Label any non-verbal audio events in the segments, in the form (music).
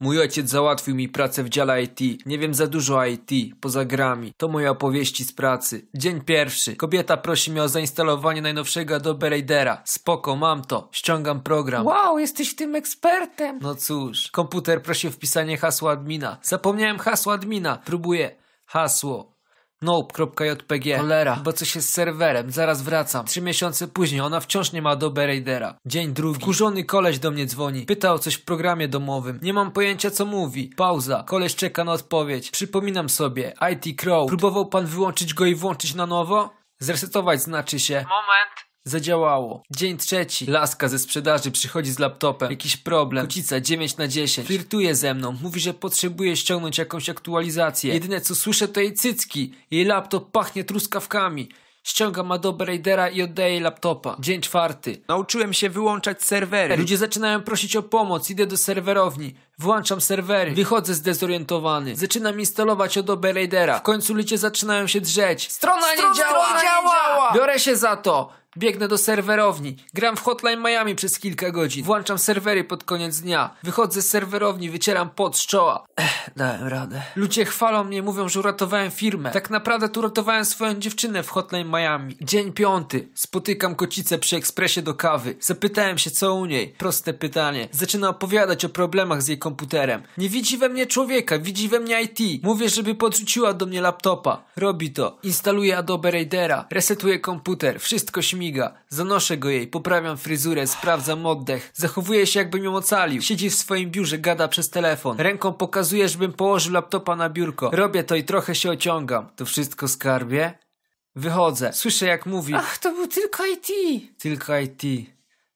Mój ojciec załatwił mi pracę w dziale IT. Nie wiem za dużo IT, poza grami. To moje opowieści z pracy. Dzień pierwszy. Kobieta prosi mnie o zainstalowanie najnowszego Adobe Raidera. Spoko, mam to. Ściągam program. Wow, jesteś tym ekspertem. No cóż, komputer prosi o wpisanie hasła admina. Zapomniałem hasła admina. Próbuję. Hasło. Nope.jpg Cholera, chyba coś jest z serwerem, zaraz wracam. Trzy miesiące później, ona wciąż nie ma Adobe Raidera. Dzień drugi. Wkurzony koleś do mnie dzwoni. Pyta o coś w programie domowym. Nie mam pojęcia co mówi. Pauza. Koleś czeka na odpowiedź. Przypominam sobie. IT Crow. Próbował pan wyłączyć go i włączyć na nowo? Zresetować znaczy się. Moment. Zadziałało. Dzień trzeci. Laska ze sprzedaży przychodzi z laptopem. Jakiś problem. Kocica 9 na 10. Flirtuje ze mną. Mówi, że potrzebuje ściągnąć jakąś aktualizację. Jedyne co słyszę to jej cycki. Jej laptop pachnie truskawkami. Ściągam Adobe Raidera i oddaję laptopa. Dzień czwarty. Nauczyłem się wyłączać serwery. Ludzie zaczynają prosić o pomoc. Idę do serwerowni. Włączam serwery. Wychodzę zdezorientowany. Zaczynam instalować Adobe Raidera. W końcu ludzie zaczynają się drzeć. Strona, Strona nie działa! nie działa! Biorę się za to. Biegnę do serwerowni. Gram w Hotline Miami przez kilka godzin. Włączam serwery pod koniec dnia. Wychodzę z serwerowni, wycieram pot z czoła. Ech, dałem radę. Ludzie chwalą mnie, mówią, że uratowałem firmę. Tak naprawdę tu uratowałem swoją dziewczynę w Hotline Miami. Dzień piąty. Spotykam kocicę przy ekspresie do kawy. Zapytałem się, co u niej. Proste pytanie. Zaczyna opowiadać o problemach z jej komputerem. Nie widzi we mnie człowieka, widzi we mnie IT. Mówię, żeby podrzuciła do mnie laptopa. Robi to. Instaluje Adobe Raidera. Resetuje komputer. Wszystko śmiga. Zanoszę go jej, poprawiam fryzurę, sprawdzam oddech. Zachowuje się jakbym ją ocalił. Siedzi w swoim biurze, gada przez telefon. Ręką pokazuje, żebym położył laptopa na biurko. Robię to i trochę się ociągam. To wszystko skarbie? Wychodzę. Słyszę jak mówi. Ach, to był tylko IT. Tylko IT.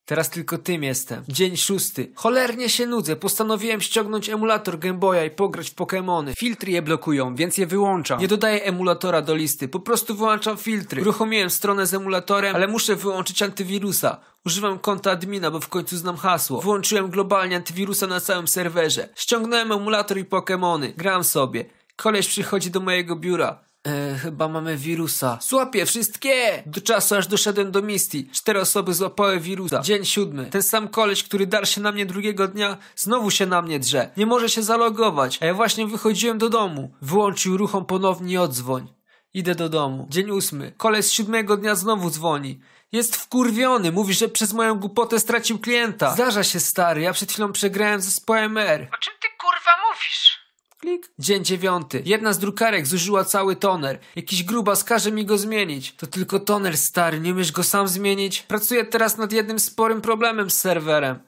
Teraz tylko tym jestem. Dzień szósty. Cholernie się nudzę. Postanowiłem ściągnąć emulator Game Boya i pograć w Pokémony. Filtry je blokują, więc je wyłączam. Nie dodaję emulatora do listy, po prostu wyłączam filtry. Uruchomiłem stronę z emulatorem, ale muszę wyłączyć antywirusa. Używam konta admina, bo w końcu znam hasło. Włączyłem globalnie antywirusa na całym serwerze. Ściągnąłem emulator i Pokémony. Gram sobie. Koleś przychodzi do mojego biura. E, chyba mamy wirusa. Złapię wszystkie! Do czasu aż doszedłem do Misty. Cztery osoby złapały wirusa. Dzień siódmy. Ten sam koleś, który dar się na mnie drugiego dnia, znowu się na mnie drze. Nie może się zalogować, a ja właśnie wychodziłem do domu. Wyłączył ruchom ponownie odzwoń. Idę do domu. Dzień ósmy. Koleś z siódmego dnia znowu dzwoni. Jest wkurwiony, mówi, że przez moją głupotę stracił klienta. Zdarza się stary, ja przed chwilą przegrałem zespołem R. O czym ty kurwa mówisz? Klik. Dzień dziewiąty. Jedna z drukarek zużyła cały toner. Jakiś grubas każe mi go zmienić. To tylko toner stary, nie umiesz go sam zmienić? Pracuję teraz nad jednym sporym problemem z serwerem.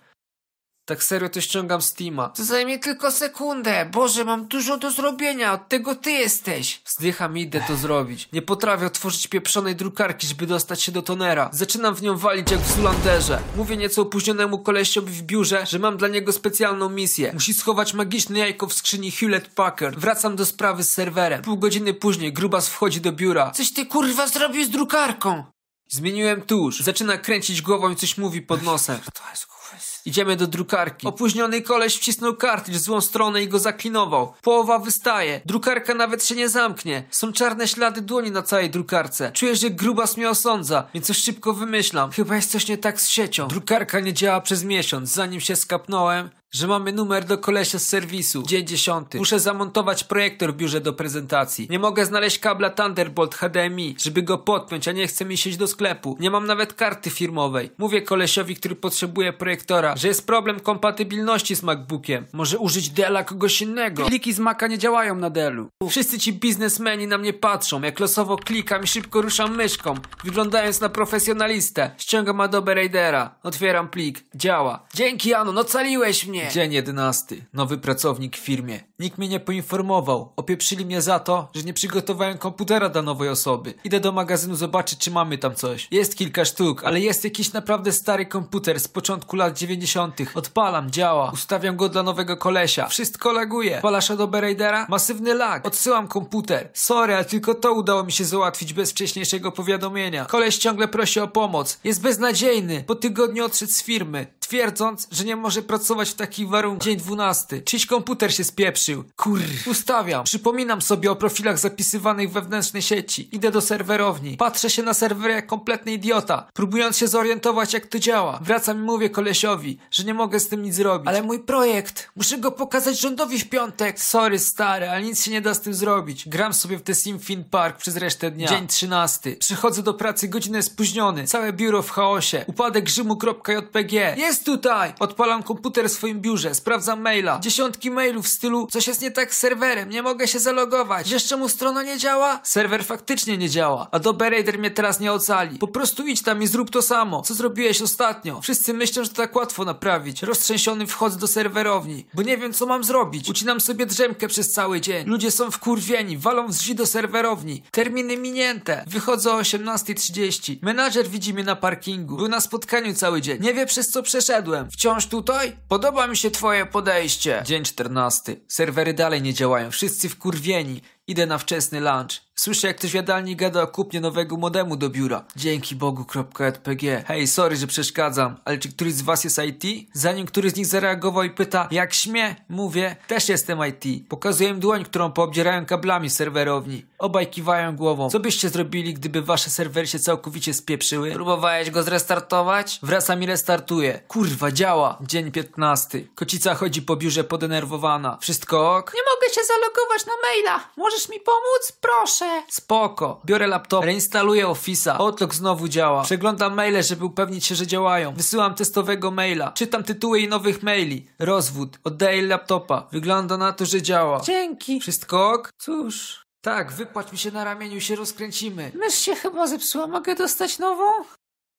Tak serio to ściągam Steama. To zajmie tylko sekundę. Boże, mam dużo do zrobienia. Od tego ty jesteś. Wzdycham i idę to zrobić. Nie potrafię otworzyć pieprzonej drukarki, żeby dostać się do tonera. Zaczynam w nią walić jak w Zulanderze. Mówię nieco opóźnionemu kolesiowi w biurze, że mam dla niego specjalną misję. Musi schować magiczne jajko w skrzyni Hewlett Packard. Wracam do sprawy z serwerem. Pół godziny później grubas wchodzi do biura. Coś ty kurwa zrobił z drukarką. Zmieniłem tusz. Zaczyna kręcić głową i coś mówi pod nosem. To jest kurwa. Idziemy do drukarki. Opóźniony koleś wcisnął kartridż w złą stronę i go zaklinował. Połowa wystaje. Drukarka nawet się nie zamknie. Są czarne ślady dłoni na całej drukarce. Czuję, że grubas mnie osądza, więc coś szybko wymyślam. Chyba jest coś nie tak z siecią. Drukarka nie działa przez miesiąc. Zanim się skapnąłem, że mamy numer do kolesia z serwisu. Dzień dziesiąty. Muszę zamontować projektor w biurze do prezentacji. Nie mogę znaleźć kabla Thunderbolt HDMI, żeby go podpiąć, a nie chce mi sieć do sklepu. Nie mam nawet karty firmowej. Mówię kolesiowi, który potrzebuje projektora, że jest problem kompatybilności z MacBookiem. Może użyć Della kogoś innego. Pliki z Maca nie działają na Dellu. Wszyscy ci biznesmeni na mnie patrzą, jak losowo klikam i szybko ruszam myszką, wyglądając na profesjonalistę. Ściągam Adobe Raidera, otwieram plik, działa. Dzięki Anon, ocaliłeś mnie! Dzień jedenasty. Nowy pracownik w firmie. Nikt mnie nie poinformował. Opieprzyli mnie za to, że nie przygotowałem komputera dla nowej osoby. Idę do magazynu zobaczyć, czy mamy tam coś. Jest kilka sztuk, ale jest jakiś naprawdę stary komputer z początku lat 90. Odpalam, działa. Ustawiam go dla nowego kolesia. Wszystko laguje. Palasz Adobe Raidera? Masywny lag. Odsyłam komputer. Sorry, ale tylko to udało mi się załatwić bez wcześniejszego powiadomienia. Koleś ciągle prosi o pomoc. Jest beznadziejny. Po tygodniu odszedł z firmy. Twierdząc, że nie może pracować w takich warunkach. Dzień 12. Czyś komputer się spieprzył. Kur. Ustawiam. Przypominam sobie o profilach zapisywanych w wewnętrznej sieci. Idę do serwerowni. Patrzę się na serwer jak kompletny idiota, próbując się zorientować jak to działa. Wracam i mówię kolesiowi, że nie mogę z tym nic zrobić. Ale mój projekt, muszę go pokazać rządowi w piątek. Sorry stary, ale nic się nie da z tym zrobić. Gram sobie w The Sim Fin Park przez resztę dnia. Dzień 13. Przychodzę do pracy godzinę spóźniony. Całe biuro w chaosie. Upadek Rzymu.jpg. Jest tutaj! Odpalam komputer w swoim biurze, sprawdzam maila. Dziesiątki mailów w stylu coś jest nie tak z serwerem, nie mogę się zalogować. Wiesz czemu strona nie działa? Serwer faktycznie nie działa. Adobe Raider mnie teraz nie ocali. Po prostu idź tam i zrób to samo, co zrobiłeś ostatnio. Wszyscy myślą, że to tak łatwo naprawić. Roztrzęsiony wchodzę do serwerowni, bo nie wiem co mam zrobić. Ucinam sobie drzemkę przez cały dzień. Ludzie są wkurwieni, walą z drzwi do serwerowni. Terminy minięte. Wychodzę o 18.30. Menadżer widzi mnie na parkingu. Był na spotkaniu cały dzień. Nie wie przez co przeszedłem. Wciąż tutaj? Podoba mi się twoje podejście. Dzień 14. Serwery dalej nie działają. Wszyscy wkurwieni. Idę na wczesny lunch. Słyszę, jak ktoś w jadalni gada o kupnie nowego modemu do biura. Dzięki Bogu.jpg. Hej, sorry, że przeszkadzam, ale czy któryś z was jest IT? Zanim któryś z nich zareagował i pyta, jak śmie? Mówię, też jestem IT. Pokazuję im dłoń, którą poobdzierają kablami serwerowni. Obaj kiwają głową. Co byście zrobili, gdyby wasze serwery się całkowicie spieprzyły? Próbowałeś go zrestartować? Wracam i restartuję. Kurwa, działa. Dzień 15. Kocica chodzi po biurze podenerwowana. Wszystko ok? Nie mogę się zalogować na maila. Możesz mi pomóc? Proszę. Spoko. Biorę laptop, reinstaluję Office'a. Outlook znowu działa. Przeglądam maile, żeby upewnić się, że działają. Wysyłam testowego maila. Czytam tytuły i nowych maili. Rozwód. Oddaję laptopa. Wygląda na to, że działa. Dzięki. Wszystko ok? Cóż. Tak, wypłać mi się na ramieniu się rozkręcimy. Mysz się chyba zepsuła. Mogę dostać nową?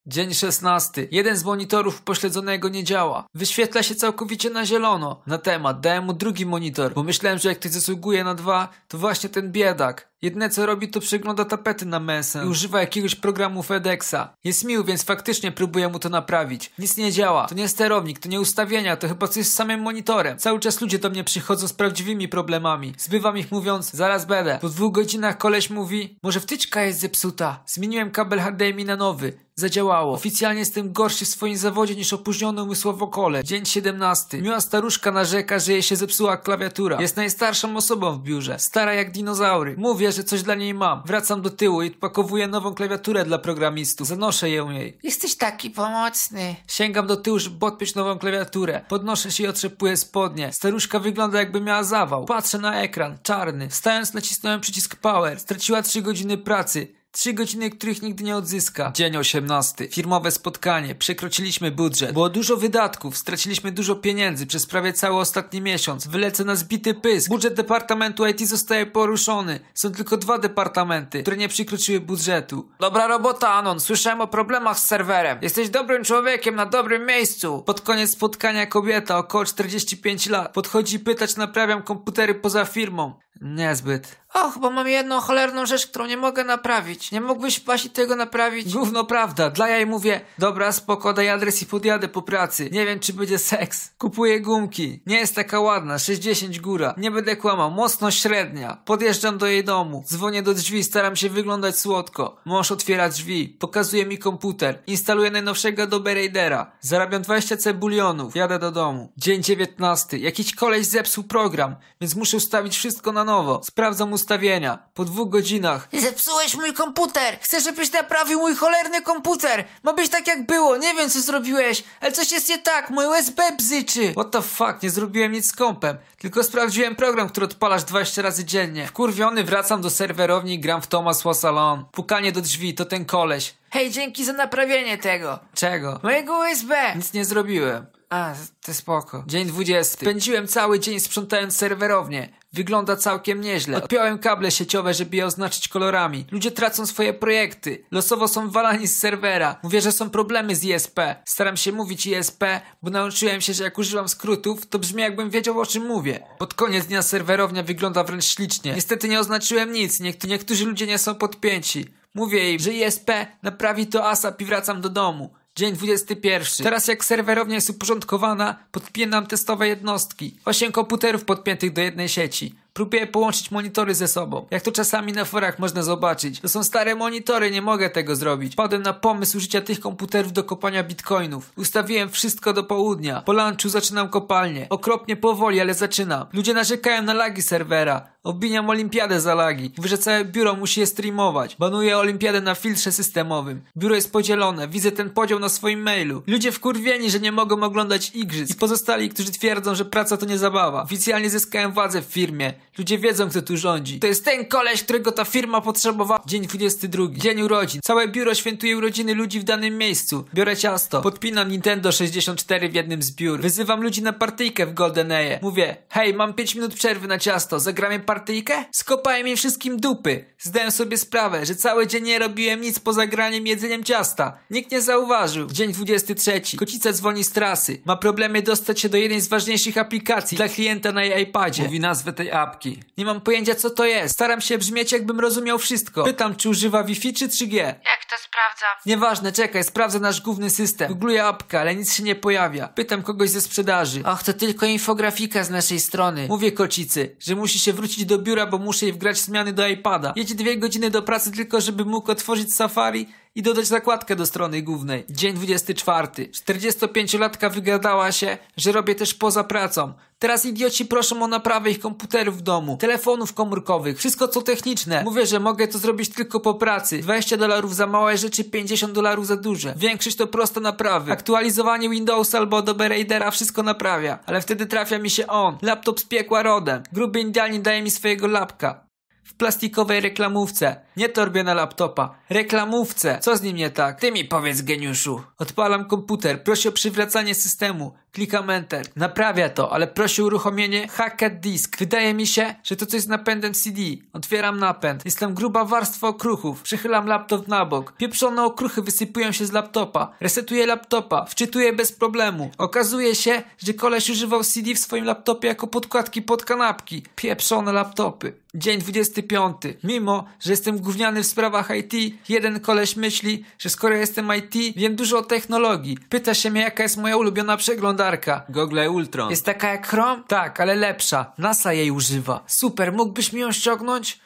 Dzień 16. Jeden z monitorów pośledzonego nie działa. Wyświetla się całkowicie na zielono. Na temat dałem mu drugi monitor, bo myślałem, że jak ktoś zasługuje na dwa, to właśnie ten biedak. Jedne co robi to przegląda tapety na mesę i używa jakiegoś programu FedExa. Jest miły, więc faktycznie próbuję mu to naprawić. Nic nie działa. To nie sterownik, to nie ustawienia, to chyba coś z samym monitorem. Cały czas ludzie do mnie przychodzą z prawdziwymi problemami. Zbywam ich mówiąc, zaraz będę. Po dwóch godzinach koleś mówi, może wtyczka jest zepsuta. Zmieniłem kabel HDMI na nowy. Zadziałało. Oficjalnie jestem gorszy w swoim zawodzie niż opóźniony umysłowo kole. Dzień 17. Miła staruszka narzeka, że jej się zepsuła klawiatura. Jest najstarszą osobą w biurze. Stara jak dinozaury. Mówię, że coś dla niej mam. Wracam do tyłu i odpakowuję nową klawiaturę dla programistów. Zanoszę ją jej. Jesteś taki pomocny. Sięgam do tyłu, żeby podpiąć nową klawiaturę. Podnoszę się i otrzepuję spodnie. Staruszka wygląda jakby miała zawał. Patrzę na ekran. Czarny. Wstając nacisnąłem przycisk power. Straciła 3 godziny pracy. Trzy godziny, których nigdy nie odzyska. Dzień 18. Firmowe spotkanie. Przekroczyliśmy budżet. Było dużo wydatków. Straciliśmy dużo pieniędzy przez prawie cały ostatni miesiąc. Wylecę na zbity pysk. Budżet departamentu IT zostaje poruszony. Są tylko dwa departamenty, które nie przekroczyły budżetu. Dobra robota, Anon. Słyszałem o problemach z serwerem. Jesteś dobrym człowiekiem na dobrym miejscu. Pod koniec spotkania kobieta, około 45 lat, podchodzi pytać, naprawiam komputery poza firmą. Niezbyt. Och, bo mam jedną cholerną rzecz, którą nie mogę naprawić. Nie mógłbyś Basi tego naprawić? Gówno prawda, dla jaj mówię, dobra spoko, daj adres i podjadę po pracy. Nie wiem czy będzie seks. Kupuję gumki. Nie jest taka ładna, 60 góra. Nie będę kłamał, mocno średnia. Podjeżdżam do jej domu. Dzwonię do drzwi, staram się wyglądać słodko. Mąż otwiera drzwi, pokazuje mi komputer. Instaluję najnowszego Adobe Raidera. Zarabiam 20 cebulionów. Jadę do domu. Dzień 19. Jakiś koleś zepsuł program, więc muszę ustawić wszystko na nowo. Sprawdzam ustawienia. Po dwóch godzinach Zepsułeś mój komputer! Chcę, żebyś naprawił mój cholerny komputer! Ma być tak jak było, nie wiem co zrobiłeś, ale coś jest nie tak, mój USB bzyczy! What the fuck, nie zrobiłem nic z kompem. Tylko sprawdziłem program, który odpalasz 20 razy dziennie. Wkurwiony wracam do serwerowni i gram w Thomas Wassalon. Pukanie do drzwi, to ten koleś. Hej, dzięki za naprawienie tego! Czego? Mojego USB! Nic nie zrobiłem. A, to spoko. Dzień 20. Spędziłem cały dzień sprzątając serwerownię. Wygląda całkiem nieźle. Odpiąłem kable sieciowe, żeby je oznaczyć kolorami. Ludzie tracą swoje projekty. Losowo są walani z serwera. Mówię, że są problemy z ISP. Staram się mówić ISP, bo nauczyłem się, że jak używam skrótów, to brzmi jakbym wiedział o czym mówię. Pod koniec dnia serwerownia wygląda wręcz ślicznie. Niestety nie oznaczyłem nic. Niektórzy, niektórzy ludzie nie są podpięci. Mówię im, że ISP naprawi to ASAP i wracam do domu. Dzień 21. Teraz jak serwerownia jest uporządkowana, podpinam testowe jednostki. Osiem komputerów podpiętych do jednej sieci. Próbuję połączyć monitory ze sobą. Jak to czasami na forach można zobaczyć. To są stare monitory, nie mogę tego zrobić. Padłem na pomysł użycia tych komputerów do kopania bitcoinów. Ustawiłem wszystko do południa. Po lunchu zaczynam kopalnię. Okropnie powoli, ale zaczynam. Ludzie narzekają na lagi serwera. Obwiniam olimpiadę za lagi. Mówię, że całe biuro musi je streamować. Banuję olimpiadę na filtrze systemowym. Biuro jest podzielone. Widzę ten podział na swoim mailu. Ludzie wkurwieni, że nie mogą oglądać igrzysk. I pozostali, którzy twierdzą, że praca to nie zabawa. Oficjalnie zyskałem władzę w firmie. Ludzie wiedzą, kto tu rządzi. To jest ten koleś, którego ta firma potrzebowała. Dzień 22. Dzień urodzin. Całe biuro świętuje urodziny ludzi w danym miejscu. Biorę ciasto. Podpinam Nintendo 64 w jednym z biur. Wyzywam ludzi na partyjkę w Golden Eye. Mówię, hej, mam 5 minut przerwy na ciasto. Zagramy partyjkę? Skopałem im wszystkim dupy. Zdałem sobie sprawę, że cały dzień nie robiłem nic poza graniem jedzeniem ciasta. Nikt nie zauważył. Dzień 23. Kocica dzwoni z trasy. Ma problemy dostać się do jednej z ważniejszych aplikacji dla klienta na jej iPadzie. Mówi nazwę tej apki. Nie mam pojęcia co to jest. Staram się brzmieć jakbym rozumiał wszystko. Pytam czy używa Wi-Fi czy 3G. Jak to sprawdzam? Nieważne, czekaj, sprawdzę nasz główny system. Googluję apkę, ale nic się nie pojawia. Pytam kogoś ze sprzedaży. Och, to tylko infografika z naszej strony. Mówię kocicy, że musi się wrócić do biura, bo muszę jej wgrać zmiany do iPada. Jedzie dwie godziny do pracy tylko, żeby mógł otworzyć Safari i dodać zakładkę do strony głównej. Dzień 24. 45-latka wygadała się, że robię też poza pracą. Teraz idioci proszą o naprawę ich komputerów w domu, telefonów komórkowych, wszystko co techniczne. Mówię, że mogę to zrobić tylko po pracy. 20 dolarów za małe rzeczy, 50 dolarów za duże. Większość to proste naprawy. Aktualizowanie Windowsa albo Adobe Raidera wszystko naprawia. Ale wtedy trafia mi się on. Laptop z piekła rodem. Gruby Indianin daje mi swojego lapka w plastikowej reklamówce. Nie torbie na laptopa. Reklamówce. Co z nim nie tak? Ty mi powiedz, geniuszu. Odpalam komputer. Prosi o przywracanie systemu. Klikam Enter. Naprawia to, ale prosi uruchomienie Hacked Disk. Wydaje mi się, że to coś z napędem CD. Otwieram napęd. Jest tam gruba warstwa okruchów. Przechylam laptop na bok. Pieprzone okruchy wysypują się z laptopa. Resetuję laptopa. Wczytuję bez problemu. Okazuje się, że koleś używał CD w swoim laptopie jako podkładki pod kanapki. Pieprzone laptopy. Dzień 25. Mimo, że jestem gówniany w sprawach IT, jeden koleś myśli, że skoro jestem IT, wiem dużo o technologii. Pyta się mnie, jaka jest moja ulubiona przeglądarka. Google Ultron. Jest taka jak Chrome? Tak, ale lepsza. NASA jej używa. Super, mógłbyś mi ją ściągnąć?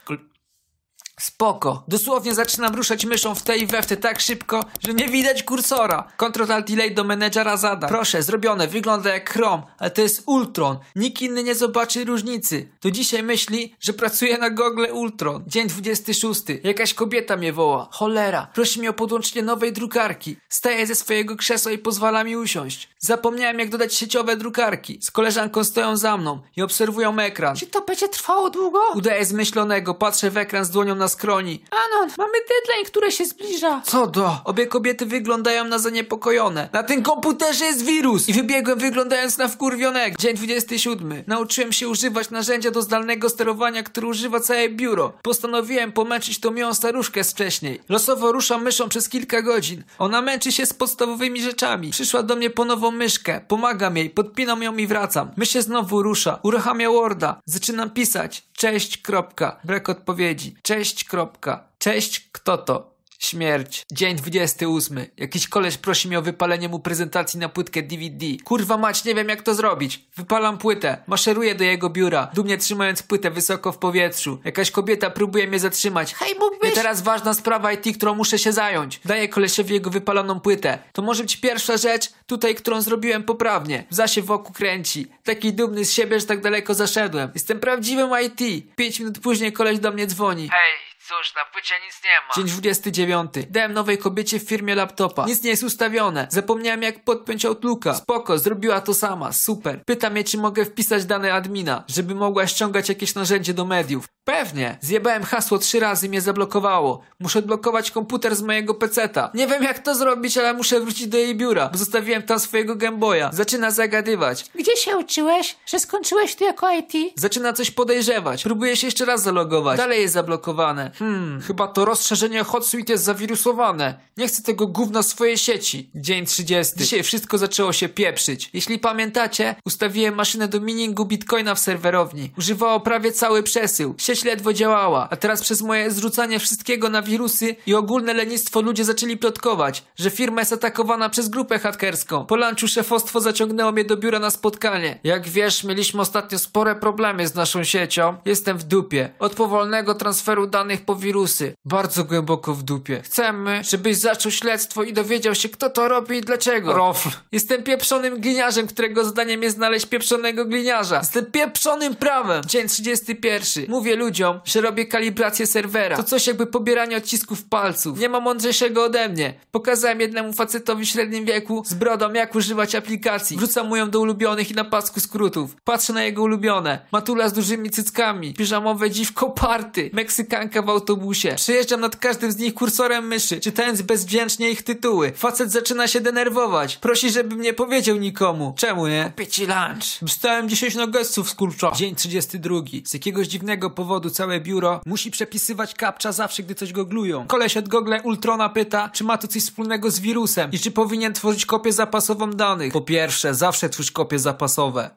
Spoko. Dosłownie zaczynam ruszać myszą w te i we w te tak szybko, że nie widać kursora. Ctrl Alt Delay do menedżera zadań. Proszę, zrobione, wygląda jak Chrome, ale to jest Ultron. Nikt inny nie zobaczy różnicy. To dzisiaj myśli, że pracuje na Google Ultron. Dzień 26. Jakaś kobieta mnie woła. Cholera. Prosi mnie o podłączenie nowej drukarki. Staję ze swojego krzesła i pozwala mi usiąść. Zapomniałem jak dodać sieciowe drukarki. Z koleżanką stoją za mną i obserwują ekran. Czy to będzie trwało długo? Udaję zmyślonego, patrzę w ekran z dłonią na skroni. Anon, mamy deadline, który się zbliża. Co do? Obie kobiety wyglądają na zaniepokojone. Na tym komputerze jest wirus! I wybiegłem wyglądając na wkurwionego. Dzień 27. Nauczyłem się używać narzędzia do zdalnego sterowania, które używa całe biuro. Postanowiłem pomęczyć tą miłą staruszkę z wcześniej. Losowo ruszam myszą przez kilka godzin. Ona męczy się z podstawowymi rzeczami. Przyszła do mnie po nową myszkę. Pomagam jej, podpinam ją i wracam. Mysz się znowu rusza. Uruchamia Worda. Zaczynam pisać. Cześć, kropka. Brak odpowiedzi. Cześć, kropka. Cześć, kto to? Śmierć. Dzień 28. Jakiś koleś prosi mnie o wypalenie mu prezentacji na płytkę DVD. Kurwa mać, nie wiem jak to zrobić. Wypalam płytę. Maszeruję do jego biura, dumnie trzymając płytę wysoko w powietrzu. Jakaś kobieta próbuje mnie zatrzymać. Hej, I mógłbyś... teraz ważna sprawa IT, którą muszę się zająć. Daję kolesiowi jego wypaloną płytę. To może być pierwsza rzecz, tutaj, którą zrobiłem poprawnie. Łza się wokół kręci. Taki dumny z siebie, że tak daleko zaszedłem. Jestem prawdziwym IT. Pięć minut później koleś do mnie dzwoni. Hej, cóż, na płycie nic nie ma. Dzień 29. Dałem nowej kobiecie w firmie laptopa. Nic nie jest ustawione. Zapomniałem jak podpiąć Outlooka. Spoko, zrobiła to sama. Super. Pyta mnie, czy mogę wpisać dane admina, żeby mogła ściągać jakieś narzędzie do mediów. Pewnie. Zjebałem hasło trzy razy i mnie zablokowało. Muszę odblokować komputer z mojego peceta. Nie wiem jak to zrobić, ale muszę wrócić do jej biura, bo zostawiłem tam swojego Gameboya. Zaczyna zagadywać. Gdzie się uczyłeś, że skończyłeś tu jako IT? Zaczyna coś podejrzewać. Próbuje się jeszcze raz zalogować. Dalej jest zablokowane. Hmm, chyba to rozszerzenie HotSuite jest zawirusowane. Nie chcę tego gówna swojej sieci. Dzień 30. Dzisiaj wszystko zaczęło się pieprzyć. Jeśli pamiętacie, ustawiłem maszynę do miningu bitcoina w serwerowni. Używało prawie cały przesył. Sieć ledwo działała, a teraz przez moje zrzucanie wszystkiego na wirusy i ogólne lenistwo ludzie zaczęli plotkować, że firma jest atakowana przez grupę hakerską. Po lunchu szefostwo zaciągnęło mnie do biura na spotkanie. Jak wiesz, mieliśmy ostatnio spore problemy z naszą siecią. Jestem w dupie. Od powolnego transferu danych po wirusy. Bardzo głęboko w dupie. Chcemy, żebyś zaczął śledztwo i dowiedział się, kto to robi i dlaczego. Rofl. Jestem pieprzonym gliniarzem, którego zadaniem jest znaleźć pieprzonego gliniarza. Jestem pieprzonym prawem. Dzień 31. Mówię ludziom, że robię kalibrację serwera. To coś jakby pobieranie odcisków palców. Nie ma mądrzejszego ode mnie. Pokazałem jednemu facetowi w średnim wieku z brodą, jak używać aplikacji. Wrzucam mu ją do ulubionych i na pasku skrótów. Patrzę na jego ulubione. Matula z dużymi cyckami. Piżamowe dziwko party. Meksykanka w autobusie. Przejeżdżam nad każdym z nich kursorem myszy, czytając bezwdzięcznie ich tytuły. Facet zaczyna się denerwować. Prosi, żebym nie powiedział nikomu. Czemu nie? Kupię ci lunch. Dostałem 10 nuggetsów z kurcza. Dzień 32. Z jakiegoś dziwnego powodu całe biuro musi przepisywać kapcza zawsze, gdy coś goglują. Koleś od Google Ultrona pyta, czy ma to coś wspólnego z wirusem i czy powinien tworzyć kopię zapasową danych. Po pierwsze, zawsze twórz kopie zapasowe.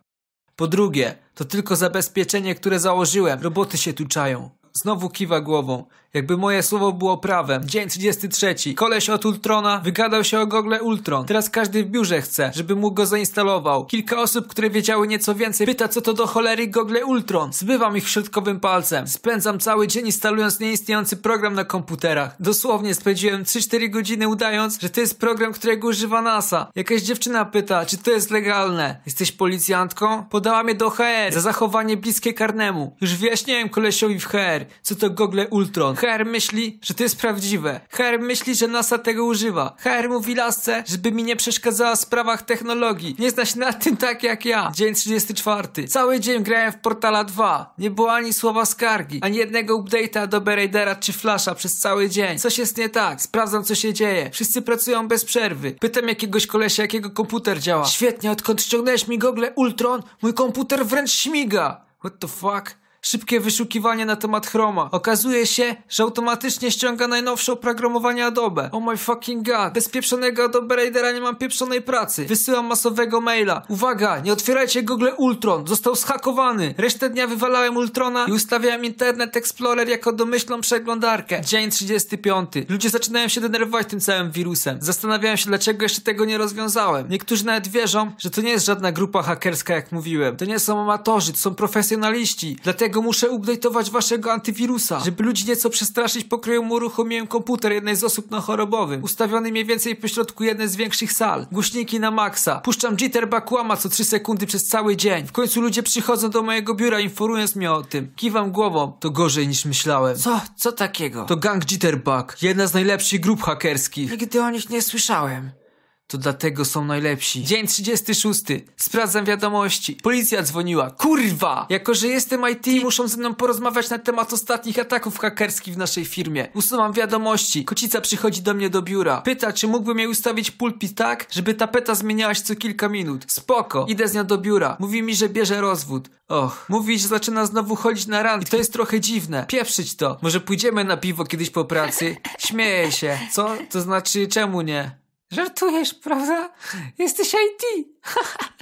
Po drugie, to tylko zabezpieczenie, które założyłem. Roboty się tu czają. Znowu kiwa głową. Jakby moje słowo było prawem. Dzień 33. Koleś od Ultrona wygadał się o Google Ultron. Teraz każdy w biurze chce, żeby mu go zainstalował. Kilka osób, które wiedziały nieco więcej, pyta co to do cholery Google Ultron. Zbywam ich środkowym palcem. Spędzam cały dzień instalując nieistniejący program na komputerach. Dosłownie spędziłem 3-4 godziny udając, że to jest program, którego używa NASA. Jakaś dziewczyna pyta, czy to jest legalne. Jesteś policjantką? Podała mnie do HR za zachowanie bliskie karnemu. Już wyjaśniałem kolesiowi w HR, co to Google Ultron. HR myśli, że to jest prawdziwe. HR myśli, że NASA tego używa. HR mówi lasce, żeby mi nie przeszkadzała w sprawach technologii. Nie zna się na tym tak jak ja. Dzień 34. Cały dzień grałem w Portala 2. Nie było ani słowa skargi, ani jednego update'a do Raidera czy Flasha przez cały dzień. Coś jest nie tak. Sprawdzam co się dzieje. Wszyscy pracują bez przerwy. Pytam jakiegoś kolesia, jakiego komputer działa. Świetnie, odkąd ściągnąłeś mi Google Ultron, mój komputer wręcz śmiga. What the fuck? Szybkie wyszukiwanie na temat Chroma. Okazuje się, że automatycznie ściąga najnowsze oprogramowanie Adobe. Oh my fucking god. Bez pieprzonego Adobe Raidera nie mam pieprzonej pracy. Wysyłam masowego maila. Uwaga, nie otwierajcie Google Ultron. Został zhakowany. Resztę dnia wywalałem Ultrona i ustawiałem Internet Explorer jako domyślną przeglądarkę. Dzień 35. Ludzie zaczynają się denerwować tym całym wirusem. Zastanawiałem się, dlaczego jeszcze tego nie rozwiązałem. Niektórzy nawet wierzą, że to nie jest żadna grupa hakerska, jak mówiłem. To nie są amatorzy, to są profesjonaliści. Dlatego muszę update'ować waszego antywirusa. Żeby ludzi nieco przestraszyć, pokryją mu uruchomiłem komputer jednej z osób na chorobowym. Ustawiony mniej więcej pośrodku jednej z większych sal. Głośniki na maksa. Puszczam jitterbug łama co 3 sekundy przez cały dzień. W końcu ludzie przychodzą do mojego biura informując mnie o tym. Kiwam głową. To gorzej niż myślałem. Co? Co takiego? To gang Jitterbug. Jedna z najlepszych grup hakerskich. Nigdy o nich nie słyszałem. To dlatego są najlepsi. Dzień 36. Sprawdzam wiadomości. Policja dzwoniła. Kurwa! Jako, że jestem IT, muszą ze mną porozmawiać na temat ostatnich ataków hakerskich w naszej firmie. Usuwam wiadomości. Kocica przychodzi do mnie do biura. Pyta, czy mógłbym jej ustawić pulpit tak, żeby tapeta zmieniała się co kilka minut. Spoko. Idę z nią do biura. Mówi mi, że bierze rozwód. Och. Mówi, że zaczyna znowu chodzić na randki. To jest trochę dziwne. Pieprzyć to. Może pójdziemy na piwo kiedyś po pracy? Śmieję się. Co? To znaczy, czemu nie? Żartujesz, prawda? Jesteś IT. (laughs)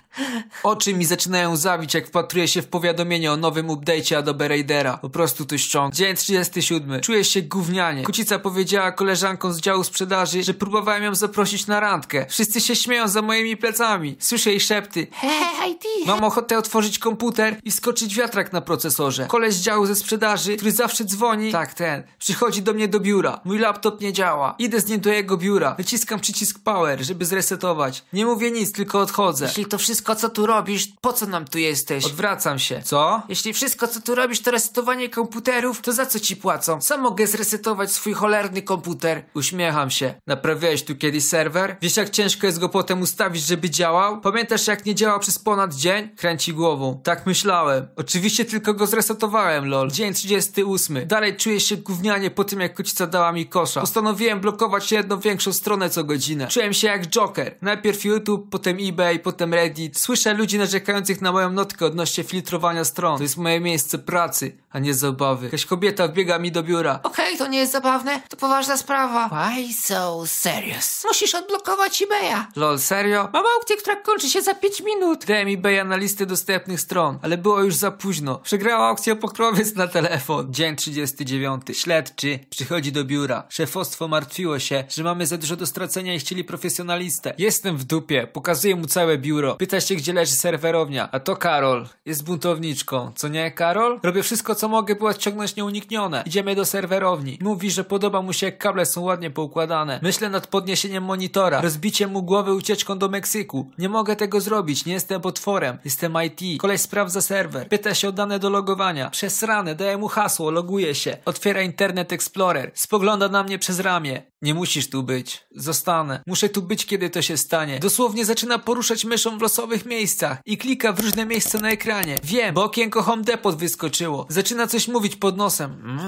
Oczy mi zaczynają zawić, jak wpatruję się w powiadomienie o nowym update'cie Adobe Raidera. Po prostu to ściąg. Dzień 37. Czuję się gównianie. Kucica powiedziała koleżankom z działu sprzedaży, że próbowałem ją zaprosić na randkę. Wszyscy się śmieją za moimi plecami. Słyszę jej szepty. Hehe, IT. Mam ochotę otworzyć komputer i skoczyć wiatrak na procesorze. Koleś z działu ze sprzedaży, który zawsze dzwoni, tak ten, przychodzi do mnie do biura. Mój laptop nie działa. Idę z nim do jego biura. Wyciskam przycisk power, żeby zresetować. Nie mówię nic, tylko odchodzę. Jeśli to wszystko, co tu robisz, po co nam tu jesteś? Odwracam się. Co? Jeśli wszystko, co tu robisz, to resetowanie komputerów, to za co ci płacą? Sam mogę zresetować swój cholerny komputer. Uśmiecham się. Naprawiałeś tu kiedyś serwer? Wiesz jak ciężko jest go potem ustawić, żeby działał? Pamiętasz jak nie działał przez ponad dzień? Kręci głową. Tak myślałem. Oczywiście tylko go zresetowałem, lol. Dzień 38. Dalej czuję się gównianie po tym jak kocica dała mi kosza. Postanowiłem blokować jedną większą stronę co godzinę. Czułem się jak Joker. Najpierw YouTube, potem eBay, potem Reddit. Słyszę ludzi narzekających na moją notkę odnośnie filtrowania stron. To jest moje miejsce pracy. A nie zabawy. Jakaś kobieta wbiega mi do biura. Okej, to nie jest zabawne, to poważna sprawa. Why so serious? Musisz odblokować eBaya. Lol, serio? Mam aukcję, która kończy się za 5 minut. Dałem eBaya na listę dostępnych stron, ale było już za późno. Przegrała aukcję pokrowiec na telefon. Dzień 39. Śledczy przychodzi do biura. Szefostwo martwiło się, że mamy za dużo do stracenia i chcieli profesjonalistę. Jestem w dupie. Pokazuję mu całe biuro. Pyta się, gdzie leży serwerownia. A to Karol. Jest buntowniczką. Co nie, Karol? Robię wszystko, co mogę, by odciągnąć nieuniknione. Idziemy do serwerowni. Mówi, że podoba mu się, jak kable są ładnie poukładane. Myślę nad podniesieniem monitora, rozbiciem mu głowy ucieczką do Meksyku. Nie mogę tego zrobić, nie jestem potworem. Jestem IT. Koleś sprawdza serwer. Pyta się o dane do logowania. Przesrane, daję mu hasło, loguje się. Otwiera Internet Explorer. Spogląda na mnie przez ramię. Nie musisz tu być. Zostanę. Muszę tu być, kiedy to się stanie. Dosłownie zaczyna poruszać myszą w losowych miejscach i klika w różne miejsca na ekranie. Wiem, bo okienko Home Depot wyskoczyło. Zaczyna coś mówić pod nosem.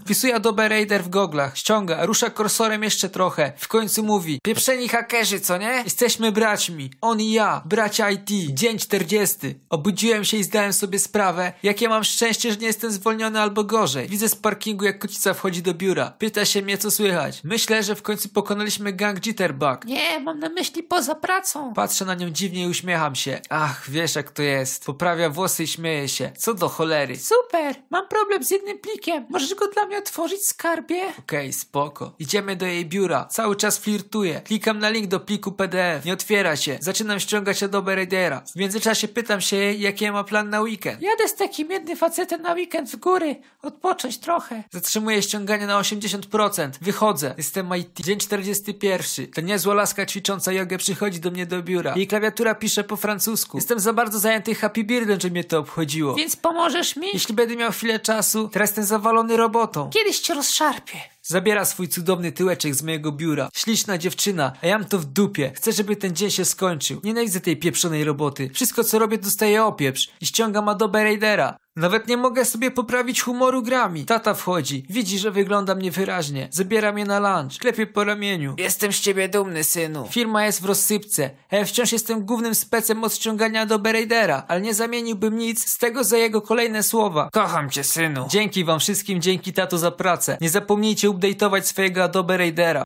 Wpisuje Adobe Raider w goglach, ściąga, rusza kursorem jeszcze trochę. W końcu mówi: Pieprzeni hakerzy, co nie? Jesteśmy braćmi. On i ja, bracia IT. Dzień 40. Obudziłem się i zdałem sobie sprawę, jakie mam szczęście, że nie jestem zwolniony albo gorzej. Widzę z parkingu, jak kocica wchodzi do biura. Pyta się mnie, co słychać. Myślę, że w końcu pokonaliśmy gang Jitterbug. Nie, mam na myśli poza pracą. Patrzę na nią dziwnie i uśmiecham się. Ach, wiesz jak to jest. Poprawia włosy i śmieje się. Co do cholery. Super, mam problem z jednym plikiem. Możesz go dla mnie otworzyć, skarbie? Okej, spoko. Idziemy do jej biura. Cały czas flirtuję. Klikam na link do pliku PDF. Nie otwiera się. Zaczynam ściągać Adobe Readera. W międzyczasie pytam się jej, jaki ma plan na weekend. Jadę z takim jednym facetem na weekend w góry. Odpocząć trochę. Zatrzymuję ściąganie na 80%. Wychodzę. Jestem IT. Dzień 41. Ta niezła laska ćwicząca jogę przychodzi do mnie do biura. Jej klawiatura pisze po francusku. Jestem za bardzo zajęty Happy Beardem, że mnie to obchodziło. Więc pomożesz mi? Jeśli będę miał chwilę czasu, teraz jestem zawalony robotą. Kiedyś cię rozszarpię. Zabiera swój cudowny tyłeczek z mojego biura. Śliczna dziewczyna, a ja mam to w dupie. Chcę, żeby ten dzień się skończył. Nienawidzę tej pieprzonej roboty. Wszystko co robię dostaję opieprz i ściągam Adobe Raidera. Nawet nie mogę sobie poprawić humoru grami. Tata wchodzi, widzi, że wyglądam niewyraźnie. Zabiera mnie na lunch, klepie po ramieniu. Jestem z ciebie dumny, synu. Firma jest w rozsypce, a ja wciąż jestem głównym specem od ściągania Adobe Raidera, ale nie zamieniłbym nic z tego za jego kolejne słowa. Kocham cię, synu. Dzięki wam wszystkim, dzięki tato za pracę. Nie zapomnijcie update'ować swojego Adobe Raidera.